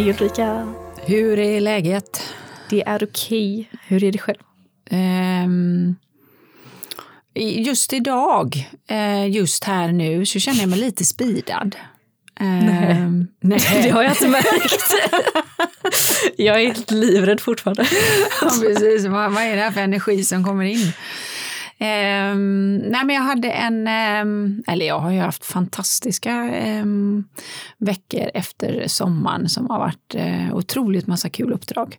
Hej Ulrika! Hur är läget? Det är okej. Hur är det själv? Um, just idag, uh, just här nu, så känner jag mig lite speedad. nej. Um, nej. det har jag inte märkt. jag är helt livrädd fortfarande. ja, precis. Vad, vad är det här för energi som kommer in? Um, nej men jag hade en, um, eller jag har ju haft fantastiska um, veckor efter sommaren som har varit uh, otroligt massa kul uppdrag.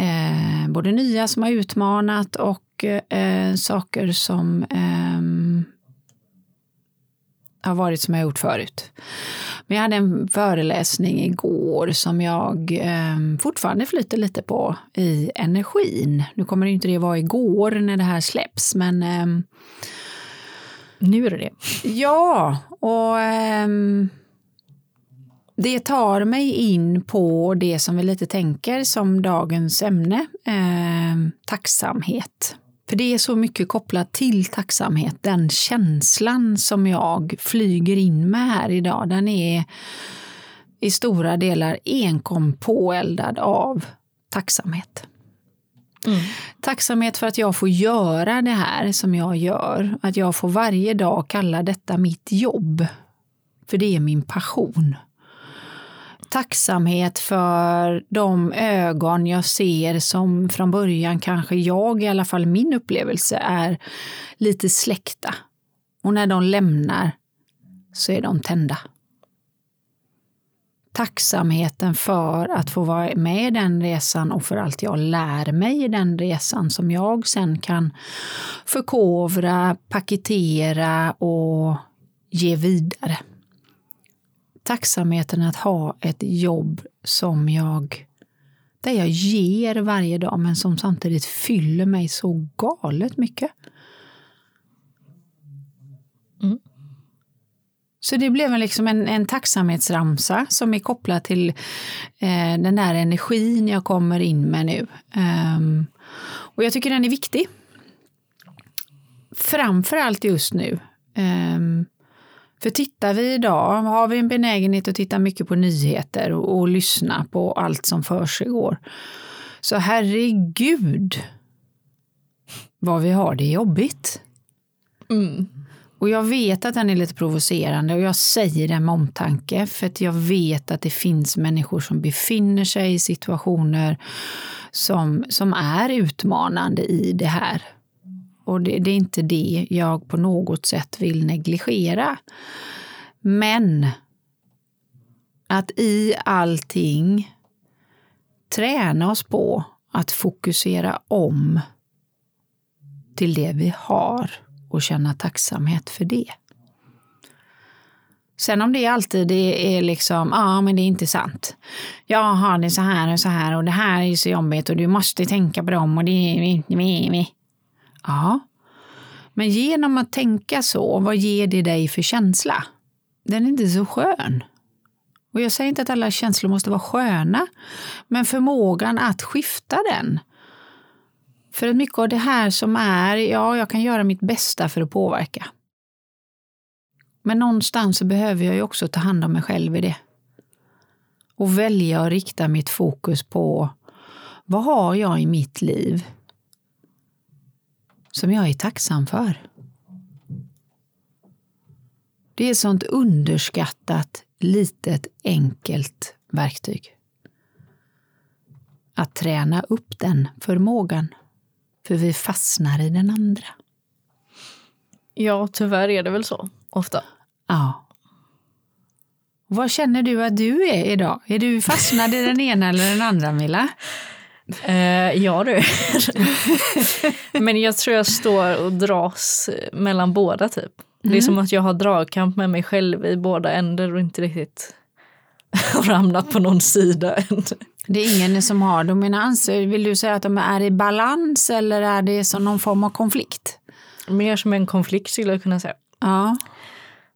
Uh, både nya som har utmanat och uh, saker som har varit som jag gjort förut. Men jag hade en föreläsning igår som jag eh, fortfarande flyter lite på i energin. Nu kommer inte det vara igår när det här släpps, men eh, nu är det det. Ja, och eh, det tar mig in på det som vi lite tänker som dagens ämne, ehm, tacksamhet. För det är så mycket kopplat till tacksamhet. Den känslan som jag flyger in med här idag, den är i stora delar enkom påeldad av tacksamhet. Mm. Tacksamhet för att jag får göra det här som jag gör. Att jag får varje dag kalla detta mitt jobb. För det är min passion tacksamhet för de ögon jag ser som från början kanske jag, i alla fall min upplevelse, är lite släckta. Och när de lämnar så är de tända. Tacksamheten för att få vara med i den resan och för allt jag lär mig i den resan som jag sen kan förkovra, paketera och ge vidare tacksamheten att ha ett jobb som jag där jag ger varje dag men som samtidigt fyller mig så galet mycket. Mm. Så det blev liksom en, en tacksamhetsramsa som är kopplad till eh, den där energin jag kommer in med nu. Um, och jag tycker den är viktig. Framför allt just nu. Um, för tittar vi idag, har vi en benägenhet att titta mycket på nyheter och, och lyssna på allt som försiggår. Så herregud vad vi har det jobbigt. Mm. Och jag vet att den är lite provocerande och jag säger det med omtanke för att jag vet att det finns människor som befinner sig i situationer som, som är utmanande i det här. Och det, det är inte det jag på något sätt vill negligera. Men att i allting träna oss på att fokusera om till det vi har och känna tacksamhet för det. Sen om det alltid är liksom, ja ah, men det är inte sant. Jag har det så här och så här och det här är så jobbigt och du måste tänka på dem och det är... Ja. Men genom att tänka så, vad ger det dig för känsla? Den är inte så skön. Och jag säger inte att alla känslor måste vara sköna, men förmågan att skifta den. För att mycket av det här som är, ja, jag kan göra mitt bästa för att påverka. Men någonstans så behöver jag ju också ta hand om mig själv i det. Och välja att rikta mitt fokus på vad har jag i mitt liv som jag är tacksam för. Det är ett sånt underskattat, litet, enkelt verktyg. Att träna upp den förmågan, för vi fastnar i den andra. Ja, tyvärr är det väl så, ofta. Ja. Vad känner du att du är idag? Är du fastnad i den ena eller den andra, Milla? Uh, ja du. Men jag tror jag står och dras mellan båda typ. Mm. Det är mm. som att jag har dragkamp med mig själv i båda ändar och inte riktigt har ramlat på någon sida än. Det är ingen som har dominans. Vill du säga att de är i balans eller är det som någon form av konflikt? Mer som en konflikt skulle jag kunna säga. Ja.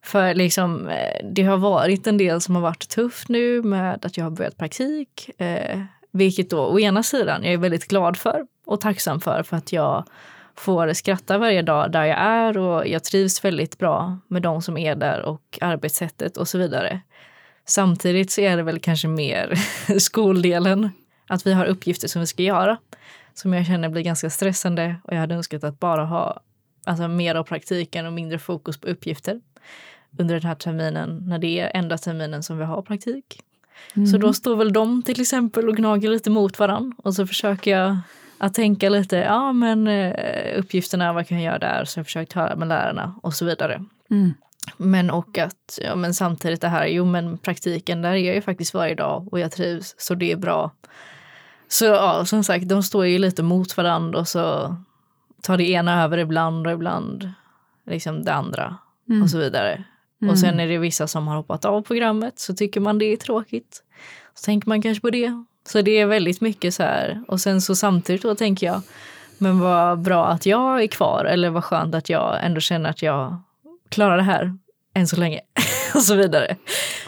För liksom, eh, det har varit en del som har varit tufft nu med att jag har börjat praktik. Eh, vilket då å ena sidan jag är väldigt glad för och tacksam för för att jag får skratta varje dag där jag är och jag trivs väldigt bra med de som är där och arbetssättet och så vidare. Samtidigt så är det väl kanske mer skoldelen, att vi har uppgifter som vi ska göra som jag känner blir ganska stressande och jag hade önskat att bara ha alltså, mer av praktiken och mindre fokus på uppgifter under den här terminen när det är enda terminen som vi har praktik. Mm. Så då står väl de till exempel och gnager lite mot varann och så försöker jag att tänka lite, ja men eh, uppgifterna, vad kan jag göra där? Så jag försökt höra med lärarna och så vidare. Mm. Men och att, ja men samtidigt det här, jo men praktiken där är jag ju faktiskt varje dag och jag trivs så det är bra. Så ja, som sagt, de står ju lite mot varandra och så tar det ena över ibland och ibland liksom det andra mm. och så vidare. Mm. Och sen är det vissa som har hoppat av programmet så tycker man det är tråkigt. Så tänker man kanske på det. Så det är väldigt mycket så här. Och sen så samtidigt då tänker jag, men vad bra att jag är kvar eller vad skönt att jag ändå känner att jag klarar det här än så länge och så vidare.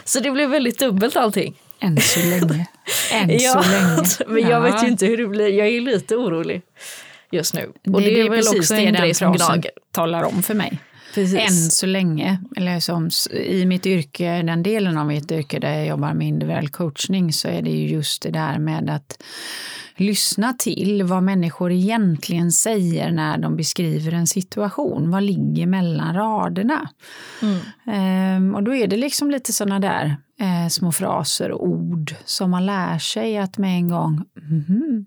Så det blir väldigt dubbelt allting. Än så länge. Än ja, så länge. Men jag vet ju inte hur det blir. Jag är lite orolig just nu. Och det, det är, är väl också en grej som gnager. talar om för mig. Precis. Än så länge, eller som i mitt yrke, den delen av mitt yrke där jag jobbar med individuell coachning så är det ju just det där med att lyssna till vad människor egentligen säger när de beskriver en situation. Vad ligger mellan raderna? Mm. Ehm, och då är det liksom lite sådana där eh, små fraser och ord som man lär sig att med en gång, mm,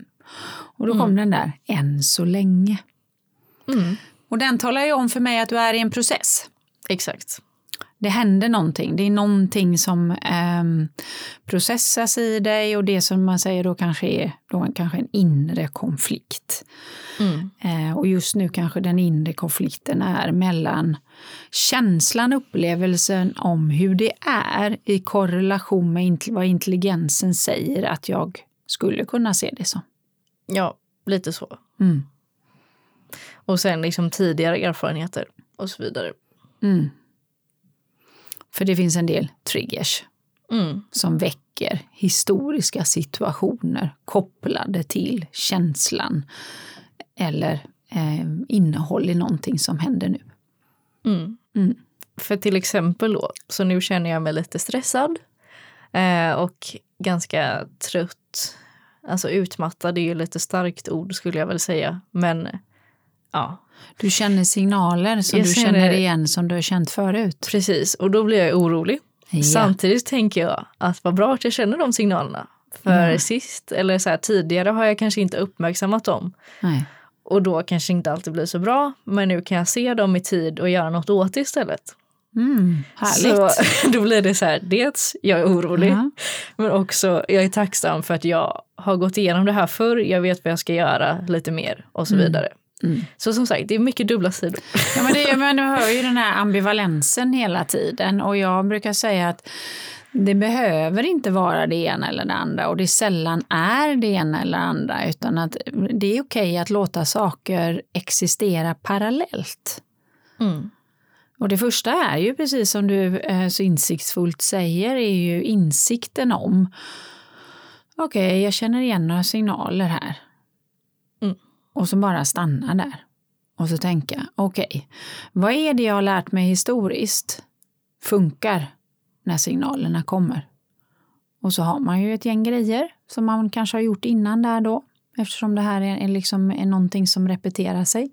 och då kom mm. den där, än så länge. Mm. Och den talar ju om för mig att du är i en process. Exakt. Det händer någonting. Det är någonting som eh, processas i dig och det som man säger då kanske är då kanske en inre konflikt. Mm. Eh, och just nu kanske den inre konflikten är mellan känslan, upplevelsen om hur det är i korrelation med vad intelligensen säger att jag skulle kunna se det som. Ja, lite så. Mm. Och sen liksom tidigare erfarenheter och så vidare. Mm. För det finns en del triggers mm. som väcker historiska situationer kopplade till känslan eller eh, innehåll i någonting som händer nu. Mm. Mm. För till exempel då, så nu känner jag mig lite stressad eh, och ganska trött. Alltså utmattad är ju lite starkt ord skulle jag väl säga, men ja. Du känner signaler som jag du känner, känner igen som du har känt förut. Precis, och då blir jag orolig. Ja. Samtidigt tänker jag att vad bra att jag känner de signalerna. För mm. sist, eller så här, tidigare har jag kanske inte uppmärksammat dem. Nej. Och då kanske inte alltid blir så bra. Men nu kan jag se dem i tid och göra något åt det istället. Mm, härligt. Så då blir det så här, dels jag är orolig, mm. men också jag är tacksam för att jag har gått igenom det här förr, jag vet vad jag ska göra lite mer och så mm. vidare. Mm. Så som sagt, det är mycket dubbla sidor. Ja, men det, men du hör ju den här ambivalensen hela tiden och jag brukar säga att det behöver inte vara det ena eller det andra och det sällan är det ena eller det andra utan att det är okej att låta saker existera parallellt. Mm. Och det första är ju precis som du eh, så insiktsfullt säger är ju insikten om okej, okay, jag känner igen några signaler här. Och så bara stanna där. Och så tänka, okej, okay, vad är det jag har lärt mig historiskt funkar när signalerna kommer? Och så har man ju ett gäng grejer som man kanske har gjort innan där då, eftersom det här är, liksom är någonting som repeterar sig.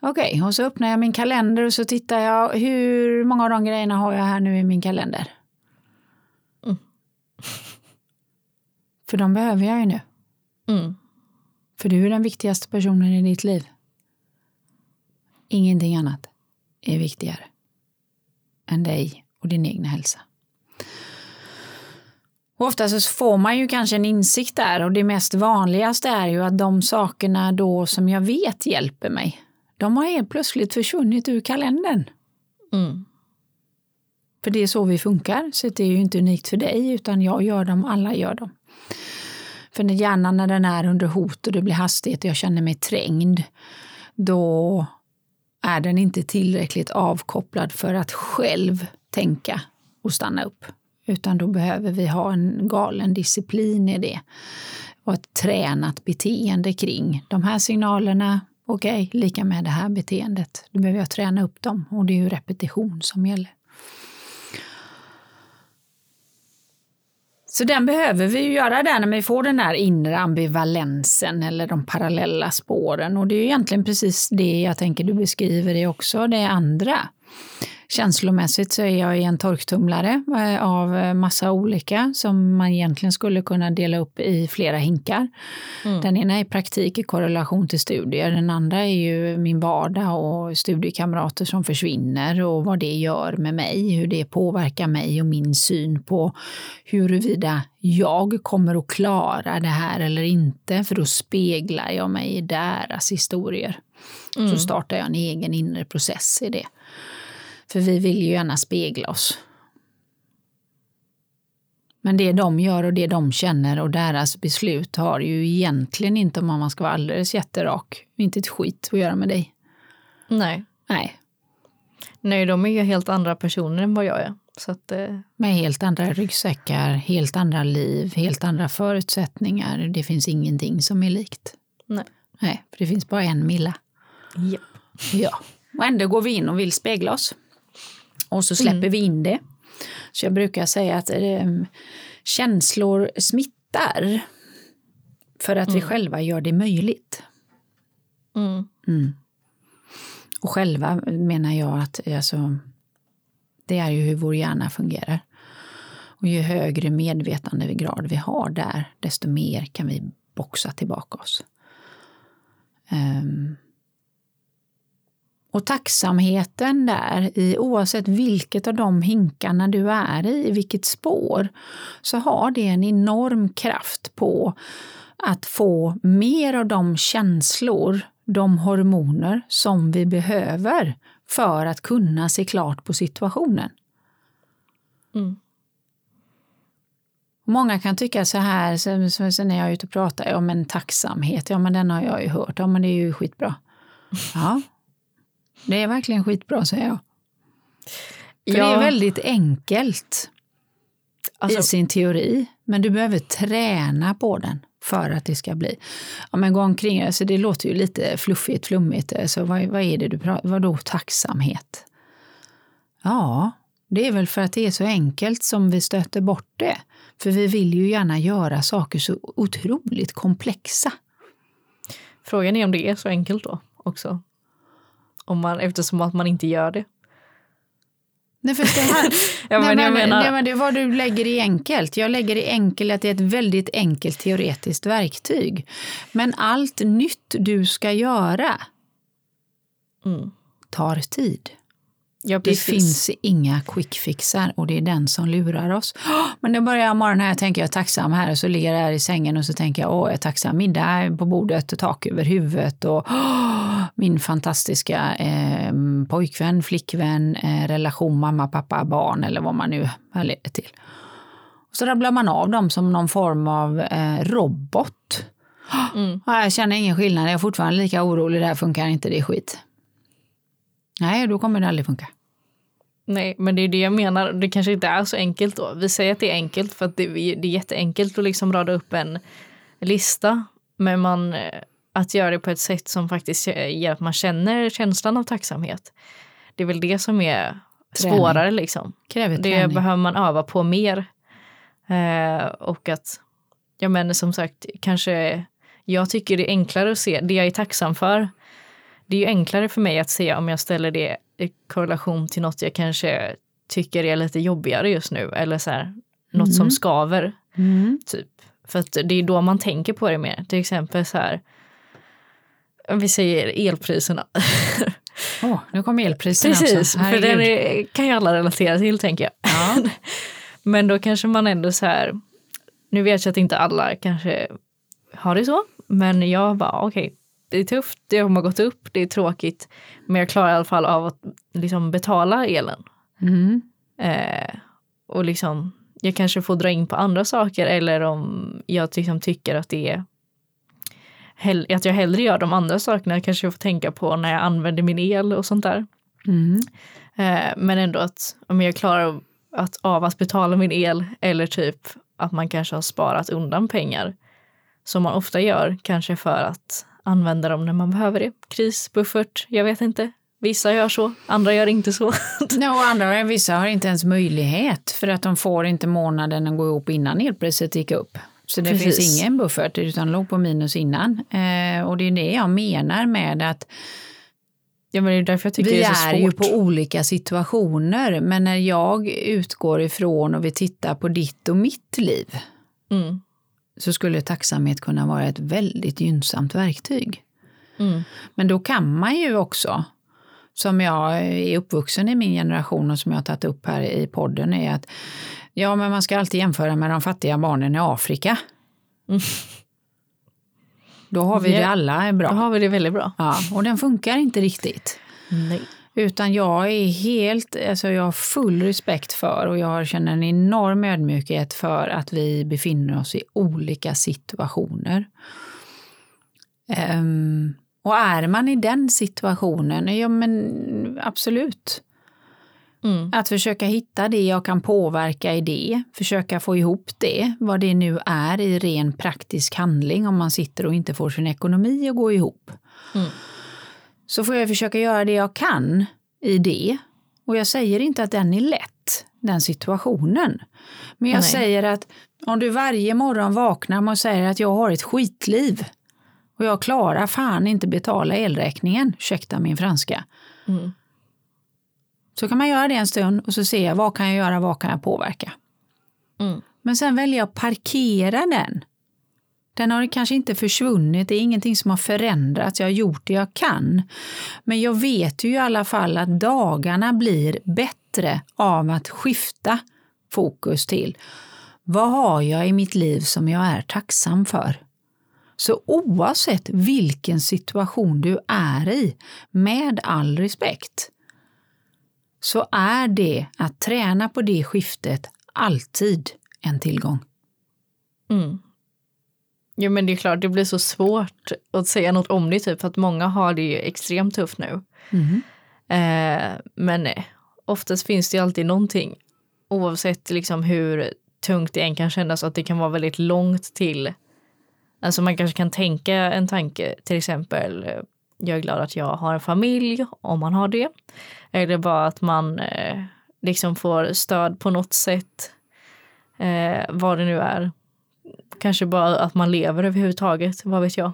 Okej, okay, och så öppnar jag min kalender och så tittar jag hur många av de grejerna har jag här nu i min kalender. Mm. För de behöver jag ju nu. Mm. För du är den viktigaste personen i ditt liv. Ingenting annat är viktigare än dig och din egna hälsa. Och ofta så får man ju kanske en insikt där och det mest vanligaste är ju att de sakerna då som jag vet hjälper mig, de har helt plötsligt försvunnit ur kalendern. Mm. För det är så vi funkar, så det är ju inte unikt för dig utan jag gör dem, alla gör dem. För när hjärnan när den är under hot och det blir hastighet och jag känner mig trängd, då är den inte tillräckligt avkopplad för att själv tänka och stanna upp. Utan då behöver vi ha en galen disciplin i det och ett tränat beteende kring de här signalerna. Okej, okay, lika med det här beteendet. Då behöver jag träna upp dem och det är ju repetition som gäller. Så den behöver vi ju göra där när vi får den där inre ambivalensen eller de parallella spåren. Och det är ju egentligen precis det jag tänker du beskriver det också, det andra. Känslomässigt så är jag i en torktumlare eh, av eh, massa olika som man egentligen skulle kunna dela upp i flera hinkar. Mm. Den ena är praktik i korrelation till studier, den andra är ju min vardag och studiekamrater som försvinner och vad det gör med mig, hur det påverkar mig och min syn på huruvida jag kommer att klara det här eller inte, för då speglar jag mig i deras historier. Mm. Så startar jag en egen inre process i det. För vi vill ju gärna spegla oss. Men det de gör och det de känner och deras beslut har ju egentligen inte, om man ska vara alldeles jätterak, inte ett skit att göra med dig. Nej. Nej. Nej, de är ju helt andra personer än vad jag är. Så att, eh... Med helt andra ryggsäckar, helt andra liv, helt andra förutsättningar. Det finns ingenting som är likt. Nej. Nej, för det finns bara en Milla. Yep. Ja. Och ändå går vi in och vill spegla oss. Och så släpper mm. vi in det. Så jag brukar säga att eh, känslor smittar för att mm. vi själva gör det möjligt. Mm. mm. Och själva menar jag att alltså, det är ju hur vår hjärna fungerar. Och ju högre medvetandegrad vi har där, desto mer kan vi boxa tillbaka oss. Um, och tacksamheten där, i, oavsett vilket av de hinkarna du är i, vilket spår, så har det en enorm kraft på att få mer av de känslor, de hormoner som vi behöver för att kunna se klart på situationen. Mm. Många kan tycka så här, så, så, så när jag är ute och pratar, ja men tacksamhet, ja men den har jag ju hört, ja men det är ju skitbra. Ja, det är verkligen skitbra säger jag. För ja. det är väldigt enkelt alltså, i sin teori, men du behöver träna på den för att det ska bli. Ja, men gå omkring, alltså det låter ju lite fluffigt, flummigt. Alltså, vad, vad är det du pratar Vadå tacksamhet? Ja, det är väl för att det är så enkelt som vi stöter bort det. För vi vill ju gärna göra saker så otroligt komplexa. Frågan är om det är så enkelt då också. Om man, eftersom att man inte gör det. Nej, för det, här, ja, men, nej, men, menar... nej, men det är vad du lägger i enkelt. Jag lägger i enkelt att det är ett väldigt enkelt teoretiskt verktyg. Men allt nytt du ska göra mm. tar tid. Ja, det finns inga quick fixar och det är den som lurar oss. Men då börjar jag morgonen här, tänker jag tacksam här och så ligger jag här i sängen och så tänker jag, åh, jag är tacksam, middag på bordet och tak över huvudet och åh, min fantastiska eh, pojkvän, flickvän, eh, relation, mamma, pappa, barn eller vad man nu leder till. Och så rabblar man av dem som någon form av eh, robot. Mm. Jag känner ingen skillnad, jag är fortfarande lika orolig, det här funkar inte, det är skit. Nej, då kommer det aldrig funka. Nej, men det är det jag menar. Det kanske inte är så enkelt då. Vi säger att det är enkelt för att det, är jätteenkelt att liksom rada upp en lista. Men man, eh, att göra det på ett sätt som faktiskt gör att man känner känslan av tacksamhet. Det är väl det som är träning. svårare liksom. Kräver det behöver man öva på mer. Eh, och att, ja men som sagt, kanske jag tycker det är enklare att se det jag är tacksam för det är ju enklare för mig att se om jag ställer det i korrelation till något jag kanske tycker är lite jobbigare just nu eller så här, något mm. som skaver. Mm. Typ. För att det är då man tänker på det mer. Till exempel så här, om vi säger elpriserna. oh, nu kom elpriserna Precis, också. för den är, kan ju alla relatera till tänker jag. Ja. Men då kanske man ändå så här, nu vet jag att inte alla kanske har det så, men jag bara okej, okay, det är tufft, det har gått upp, det är tråkigt. Men jag klarar i alla fall av att liksom betala elen. Mm. Eh, och liksom, jag kanske får dra in på andra saker eller om jag liksom tycker att det är att jag hellre gör de andra sakerna kanske jag får tänka på när jag använder min el och sånt där. Mm. Eh, men ändå att om jag klarar att, av att betala min el eller typ att man kanske har sparat undan pengar som man ofta gör, kanske för att använda dem när man behöver det. Krisbuffert, jag vet inte. Vissa gör så, andra gör inte så. Ja, och andra, vissa har inte ens möjlighet för att de får inte månaden att gå ihop innan elpriset gick upp. Så det Precis. finns ingen buffert utan låg på minus innan. Eh, och det är det jag menar med att Ja, men det är därför jag tycker vi det är så är ju på olika situationer. Men när jag utgår ifrån och vi tittar på ditt och mitt liv Mm. Så skulle tacksamhet kunna vara ett väldigt gynnsamt verktyg. Mm. Men då kan man ju också, som jag är uppvuxen i min generation och som jag har tagit upp här i podden, är att ja, men man ska alltid jämföra med de fattiga barnen i Afrika. Mm. Då har vi det alla Då bra. har vi det väldigt bra. Ja, och den funkar inte riktigt. Nej. Utan jag är helt, alltså jag har full respekt för och jag känner en enorm ödmjukhet för att vi befinner oss i olika situationer. Ehm, och är man i den situationen, ja men absolut. Mm. Att försöka hitta det jag kan påverka i det, försöka få ihop det, vad det nu är i ren praktisk handling om man sitter och inte får sin ekonomi att gå ihop. Mm. Så får jag försöka göra det jag kan i det. Och jag säger inte att den är lätt, den situationen. Men jag Nej. säger att om du varje morgon vaknar och säger att jag har ett skitliv och jag klarar fan inte betala elräkningen, ursäkta min franska, Mm. så kan man göra det en stund och så ser jag vad kan jag göra, vad kan jag påverka. Mm. Men sen väljer jag att parkera den. Den har kanske inte försvunnit, det är ingenting som har förändrats, jag har gjort det jag kan. Men jag vet ju i alla fall att dagarna blir bättre av att skifta fokus till vad har jag i mitt liv som jag är tacksam för? Så oavsett vilken situation du är i, med all respekt, så är det att träna på det skiftet alltid en tillgång. Mm. Jo men det är klart, det blir så svårt att säga något om det typ för att många har det ju extremt tufft nu. Mhm. Eh, men eh, oftast finns det ju alltid någonting oavsett liksom hur tungt det än kan kännas att det kan vara väldigt långt till. Alltså man kanske kan tänka en tanke till exempel eh, jag är glad att jag har en familj om man har det. Eller bara att man eh, liksom får stöd på något sätt. Eh, vad det nu är. Kanske bara att man lever överhuvudtaget, vad vet jag.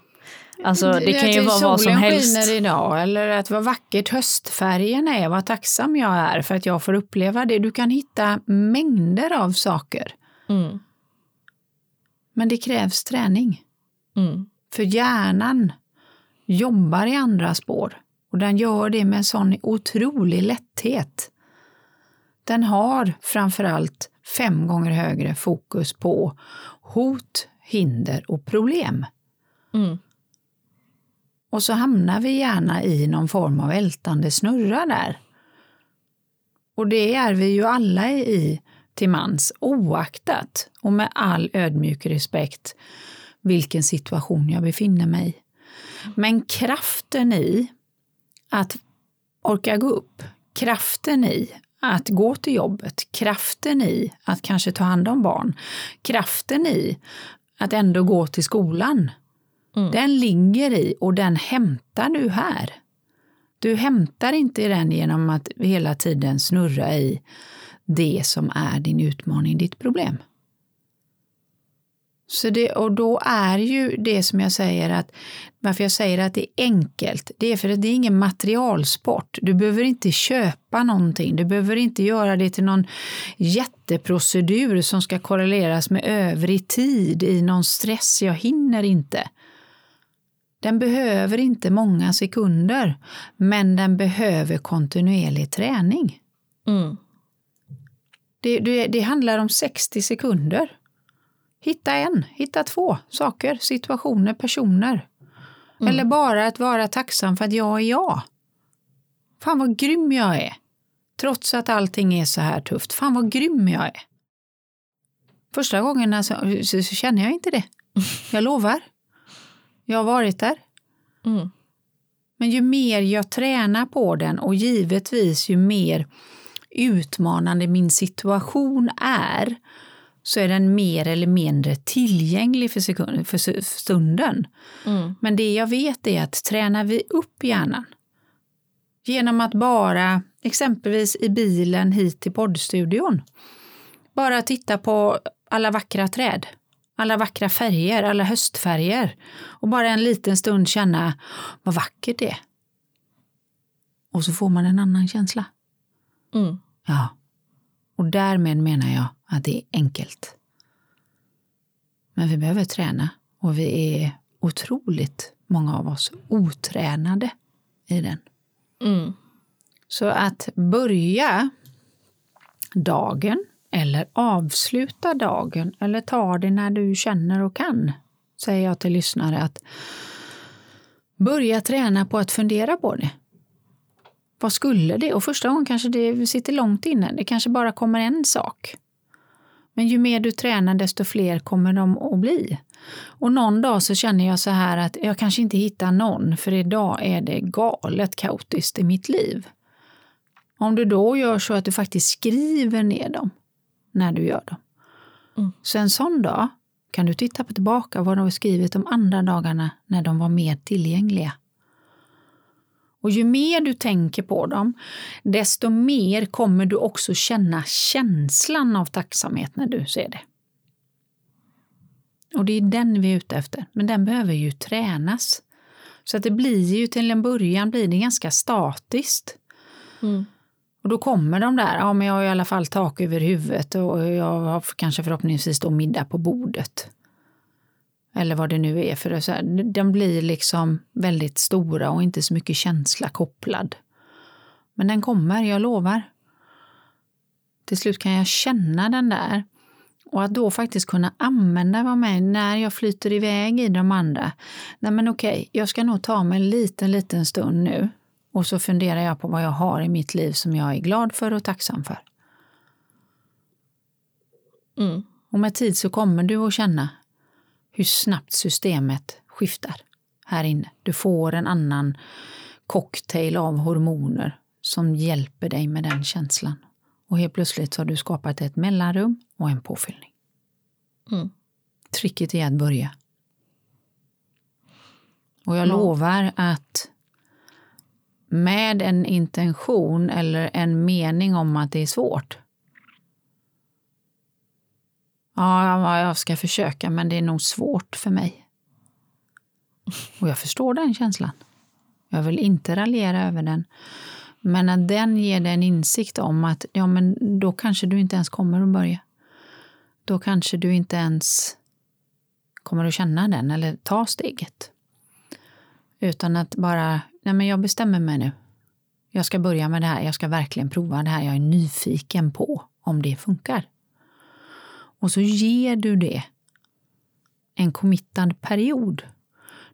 Alltså det kan ju vara vad som solen helst. skiner idag eller att vad vackert höstfärgerna är, vad tacksam jag är för att jag får uppleva det. Du kan hitta mängder av saker. Mm, Men det krävs träning. mm, För hjärnan jobbar i andra spår och den gör det med en sån otrolig lätthet. Den har framförallt fem gånger högre fokus på hot, hinder och problem. mm, Och så hamnar vi gärna i någon form av ältande snurra där. Och det är vi ju alla i till mans, oaktat och med all ödmjuk respekt vilken situation jag befinner mig i. Men kraften i att orka gå upp, kraften i att gå till jobbet, kraften i att kanske ta hand om barn, kraften i att ändå gå till skolan, Mm. den ligger i och den hämtar du här. Du hämtar inte den genom att hela tiden snurra i det som är din utmaning, ditt problem. Så det, och då är ju det som jag säger att varför jag säger att det är enkelt, det är för att det är ingen materialsport. Du behöver inte köpa någonting, du behöver inte göra det till någon jätteprocedur som ska korreleras med övrig tid i någon stress, jag hinner inte. Den behöver inte många sekunder, men den behöver kontinuerlig träning. mm, Det, det, det handlar om 60 sekunder. Hitta en, hitta två saker, situationer, personer. Mm. Eller bara att vara tacksam för att jag är jag. Fan vad grym jag är. Trots att allting är så här tufft. Fan vad grym jag är. Första gången alltså, så, så känner jag inte det. Jag lovar. Jag har varit där. mm, Men ju mer jag tränar på den och givetvis ju mer utmanande min situation är så är den mer eller mindre tillgänglig för, sekund, för stunden. mm, Men det jag vet är att tränar vi upp hjärnan, Genom att bara, exempelvis i bilen hit till poddstudion, bara titta på alla vackra träd, alla vackra färger, alla höstfärger och bara en liten stund känna vad vackert det är. Och så får man en annan känsla. Mm. Ja. Och därmed menar jag att det är enkelt. Men vi behöver träna och vi är otroligt många av oss otränade i den. Mm. Så att börja dagen eller avsluta dagen eller ta det när du känner och kan, säger jag till lyssnare att börja träna på att fundera på det. Vad skulle det? Och första gången kanske det sitter långt inne. Det kanske bara kommer en sak. Men ju mer du tränar desto fler kommer de att bli. Och någon dag så känner jag så här att jag kanske inte hittar någon för idag är det galet kaotiskt i mitt liv. Om du då gör så att du faktiskt skriver ner dem när du gör dem. Mm. Så en sån dag kan du titta på tillbaka vad du har skrivit de andra dagarna när de var mer tillgängliga. Och ju mer du tänker på dem, desto mer kommer du också känna känslan av tacksamhet när du ser det. Och det är den vi är ute efter, men den behöver ju tränas. Så att det blir ju till en början blir det ganska statiskt. Mm. Och då kommer de där, ja men jag har i alla fall tak över huvudet och jag har kanske förhoppningsvis då middag på bordet. Eller vad det nu är, för det så här, de blir liksom väldigt stora och inte så mycket känsla kopplad. Men den kommer, jag lovar. Till slut kan jag känna den där. Och att då faktiskt kunna använda vad med när jag flyter iväg i de andra. Nej men okej, jag ska nog ta mig en liten, liten stund nu och så funderar jag på vad jag har i mitt liv som jag är glad för och tacksam för. Mm. Och med tid så kommer du att känna hur snabbt systemet skiftar här inne. Du får en annan cocktail av hormoner som hjälper dig med den känslan. Och helt plötsligt så har du skapat ett mellanrum och en påfyllning. Mm. Tricket är att börja. Och jag Ja. lovar att med en intention eller en mening om att det är svårt. Ja, jag ska försöka, men det är nog svårt för mig. Och jag förstår den känslan. Jag vill inte raljera över den. Men att den ger dig en insikt om att ja, men då kanske du inte ens kommer att börja. Då kanske du inte ens kommer att känna den eller ta steget. Utan att bara, nej men jag bestämmer mig nu. Jag ska börja med det här, jag ska verkligen prova det här, jag är nyfiken på om det funkar. Och så ger du det en committad period.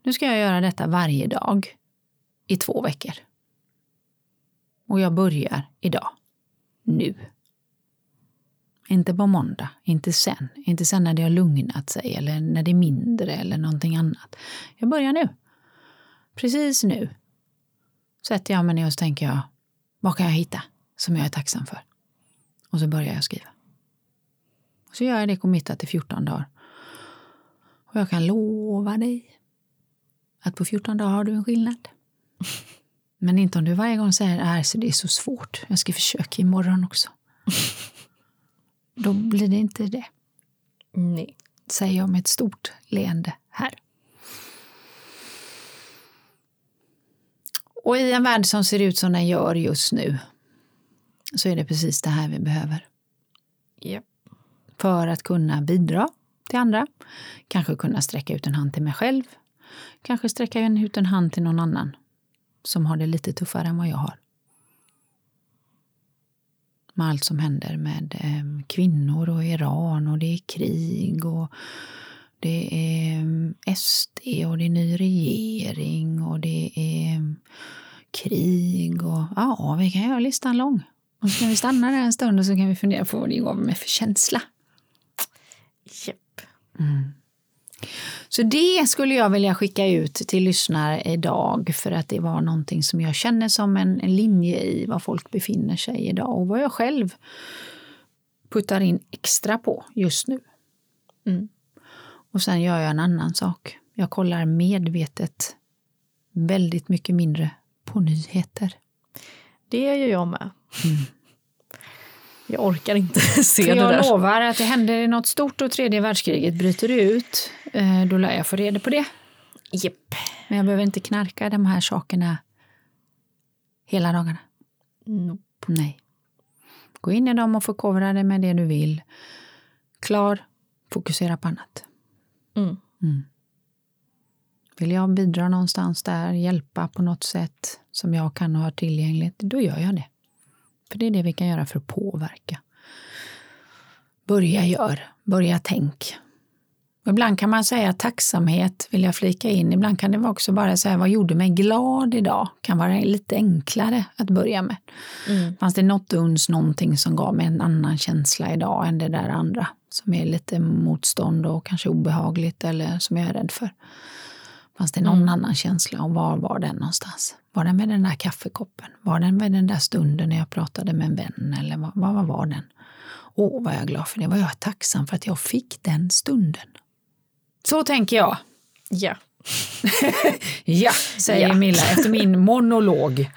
Nu ska jag göra detta varje dag i två veckor. Och jag börjar idag. Nu. Inte på måndag, inte sen, inte sen när det har lugnat sig eller när det är mindre eller någonting annat. Jag börjar nu. Precis nu sätter jag mig ner och så tänker jag, vad kan jag hitta som jag är tacksam för? Och så börjar jag skriva. Och så gör jag det committat i 14 dagar. Och jag kan lova dig att på 14 dagar har du en skillnad. Men inte om du varje gång säger att det är så svårt, jag ska försöka imorgon också. Då blir det inte det, Nej. säger jag med ett stort leende här. Och i en värld som ser ut som den gör just nu så är det precis det här vi behöver. Japp. För att kunna bidra till andra, kanske kunna sträcka ut en hand till mig själv, kanske sträcka ut en hand till någon annan som har det lite tuffare än vad jag har. Med allt som händer med eh, kvinnor och Iran och det är krig och det är eh, SD och det är ny regering och det är eh, krig och ja, vi kan göra listan lång. Och så kan vi stanna där en stund och så kan vi fundera på vad det gav mig för känsla. Japp. Så det skulle jag vilja skicka ut till lyssnare idag för att det var någonting som jag känner som en, en linje i var folk befinner sig idag och vad jag själv puttar in extra på just nu. Mm. Och sen gör jag en annan sak. Jag kollar medvetet väldigt mycket mindre på nyheter. Det gör jag med. Jag orkar inte se För det jag där. lovar att det händer något stort och tredje världskriget bryter ut, eh, då lär jag få reda på det. Japp. Men jag behöver inte knarka de här sakerna hela dagarna. Nope. Nej. Gå in i dem och förkovra dig med det du vill. Klar, fokusera på annat. Mm. Vill jag bidra någonstans där, hjälpa på något sätt som jag kan ha tillgängligt, då gör jag det. För det är det vi kan göra för att påverka. Börja gör, börja tänk. Ibland kan man säga tacksamhet, vill jag flika in. Ibland kan det vara också bara säga vad gjorde mig glad idag? kan vara lite enklare att börja med. Mm. Fanns det något uns, någonting som gav mig en annan känsla idag än det där andra? Som är lite motstånd och kanske obehagligt eller som jag är rädd för. Fanns det någon Mm. annan känsla och var var den någonstans? Var den med den där kaffekoppen? Var den med den där stunden när jag pratade med en vän? Eller vad, vad vad var den? Åh, vad jag är glad för det. Var jag tacksam för att jag fick den stunden. Så tänker jag. Ja. Ja, säger Ja. Milla efter min monolog.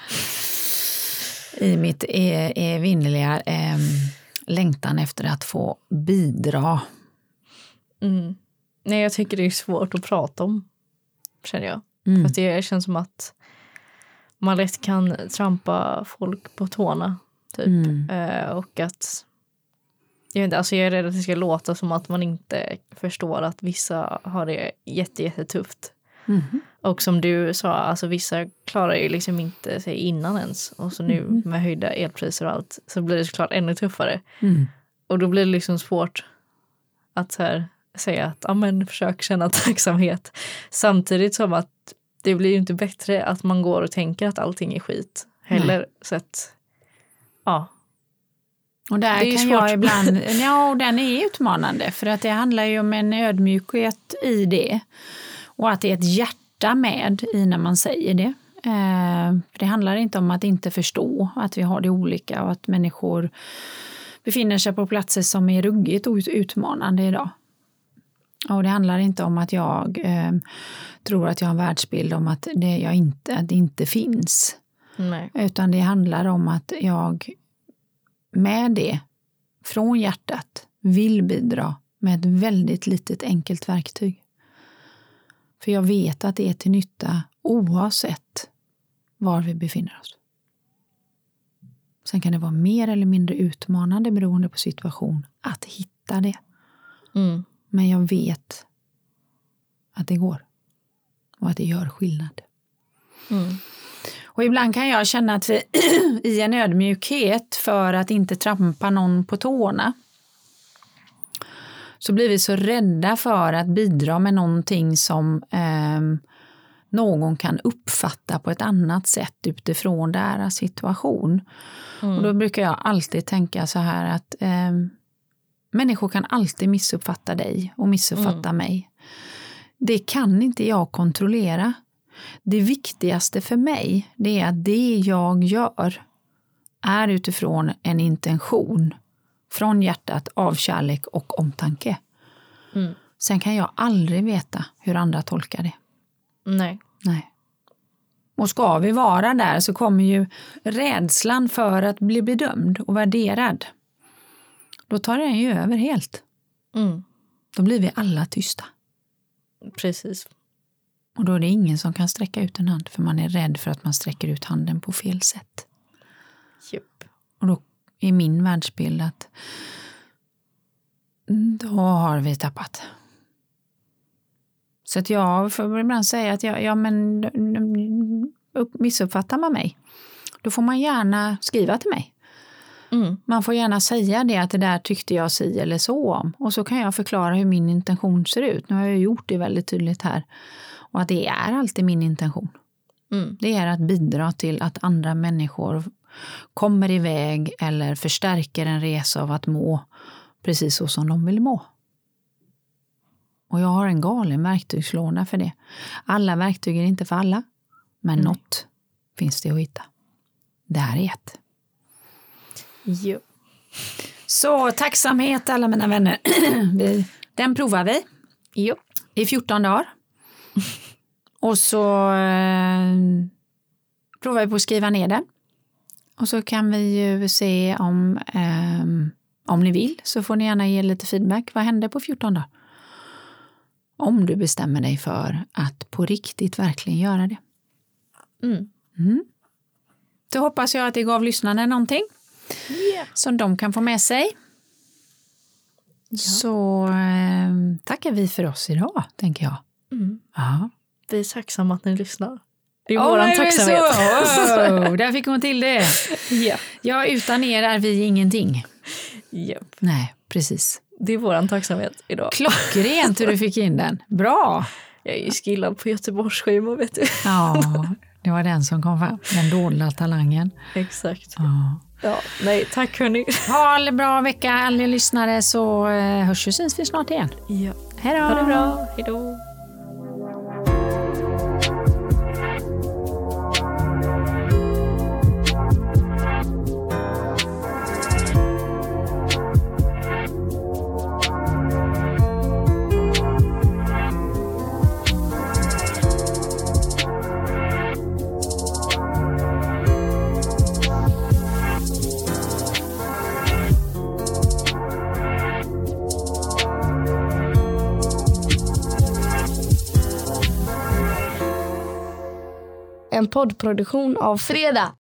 I mitt eh, evinnerliga eh, längtan efter att få bidra. Mm. Nej, jag tycker det är svårt att prata om, känner jag. Mm. För att det känns som att man lätt kan trampa folk på tårna. Typ. Mm. Eh, och att jag, vet inte, alltså jag är rädd att det ska låta som att man inte förstår att vissa har det jätte, jättetufft. Mhm. Och som du sa, alltså vissa klarar ju liksom inte sig innan ens. Och så nu med höjda elpriser och allt så blir det såklart ännu tuffare. Mm. Och då blir det liksom svårt att så här, säga att ja, men, försök känna tacksamhet. Samtidigt som att det blir ju inte bättre att man går och tänker att allting är skit heller. Så att, ja. Och där Det är kan svårt. jag ibland, ja och den är utmanande för att det handlar ju om en ödmjukhet i det. Och att det är ett hjärta med i när man säger det. Eh, för det handlar inte om att inte förstå att vi har det olika och att människor befinner sig på platser som är ruggigt ut- utmanande idag. Och det handlar inte om att jag eh, tror att jag har en världsbild om att det, jag inte, att det inte finns. Nej. Utan det handlar om att jag med det, från hjärtat, vill bidra med ett väldigt litet enkelt verktyg. För jag vet att det är till nytta oavsett var vi befinner oss. Sen kan det vara mer eller mindre utmanande beroende på situation att hitta det. Mm. Men jag vet att det går och att det gör skillnad. Mm. Och ibland kan jag känna att vi i en ödmjukhet för att inte trampa någon på tårna så blir vi så rädda för att bidra med någonting som ehm, någon kan uppfatta på ett annat sätt utifrån deras situation. Mm. Och då brukar jag alltid tänka så här att ehm, människor kan alltid missuppfatta dig och missuppfatta mig. Det kan inte jag kontrollera. Det viktigaste för mig det är att det jag gör är utifrån en intention från hjärtat av kärlek och omtanke. Mm. Sen kan jag aldrig veta hur andra tolkar det. Nej. Nej. Och ska vi vara där så kommer ju rädslan för att bli bedömd och värderad. Då tar den ju över helt. Mm. Då blir vi alla tysta. Precis. Och då är det ingen som kan sträcka ut en hand för man är rädd för att man sträcker ut handen på fel sätt. Jupp. Och då är min världsbild att då har vi tappat. Så att jag får ibland säga att jag, ja, men upp- missuppfattar man mig, då får man gärna skriva till mig. Mm. Man får gärna säga det att det där tyckte jag si eller så om. Och så kan jag förklara hur min intention ser ut. Nu har jag gjort det väldigt tydligt här. Och att det är alltid min intention. Mm. Det är att bidra till att andra människor kommer iväg eller förstärker en resa av att må precis så som de vill må. Och jag har en galen verktygslåda för det. Alla verktyg är inte för alla, men Nej. något finns det att hitta. Det här är ett. Jo. Så tacksamhet alla mina vänner. Den provar vi Jo. i 14 dagar. Och så eh, provar vi på att skriva ner den. Och så kan vi ju se om, ehm, om ni vill så får ni gärna ge lite feedback. Vad hände på 14 dagar? Om du bestämmer dig för att på riktigt verkligen göra det. Mm. Mm. Då hoppas jag att det gav lyssnarna någonting Yeah. som de kan få med sig. Så eh, tackar vi för oss idag, tänker jag. Mm. Ja. Vi är tacksamma att ni lyssnar. Det är Åh, våran tacksamhet. Wow, där fick hon till det. Ja. Ja, utan er är vi ingenting. Japp. Nej, precis. Det är våran tacksamhet idag. Klockrent hur du fick in den. Bra! Jag är ju skillad på Göteborgsskimmer vet du. Ja, det var den som kom fram. Den dolda talangen. Exakt. Ja. Ja, nej, tack hörni. Ha en bra vecka alla lyssnare så eh, hörs och syns vi snart igen. Ja. Hej då! Ha det bra. Hej då. Poddproduktion av Fredag.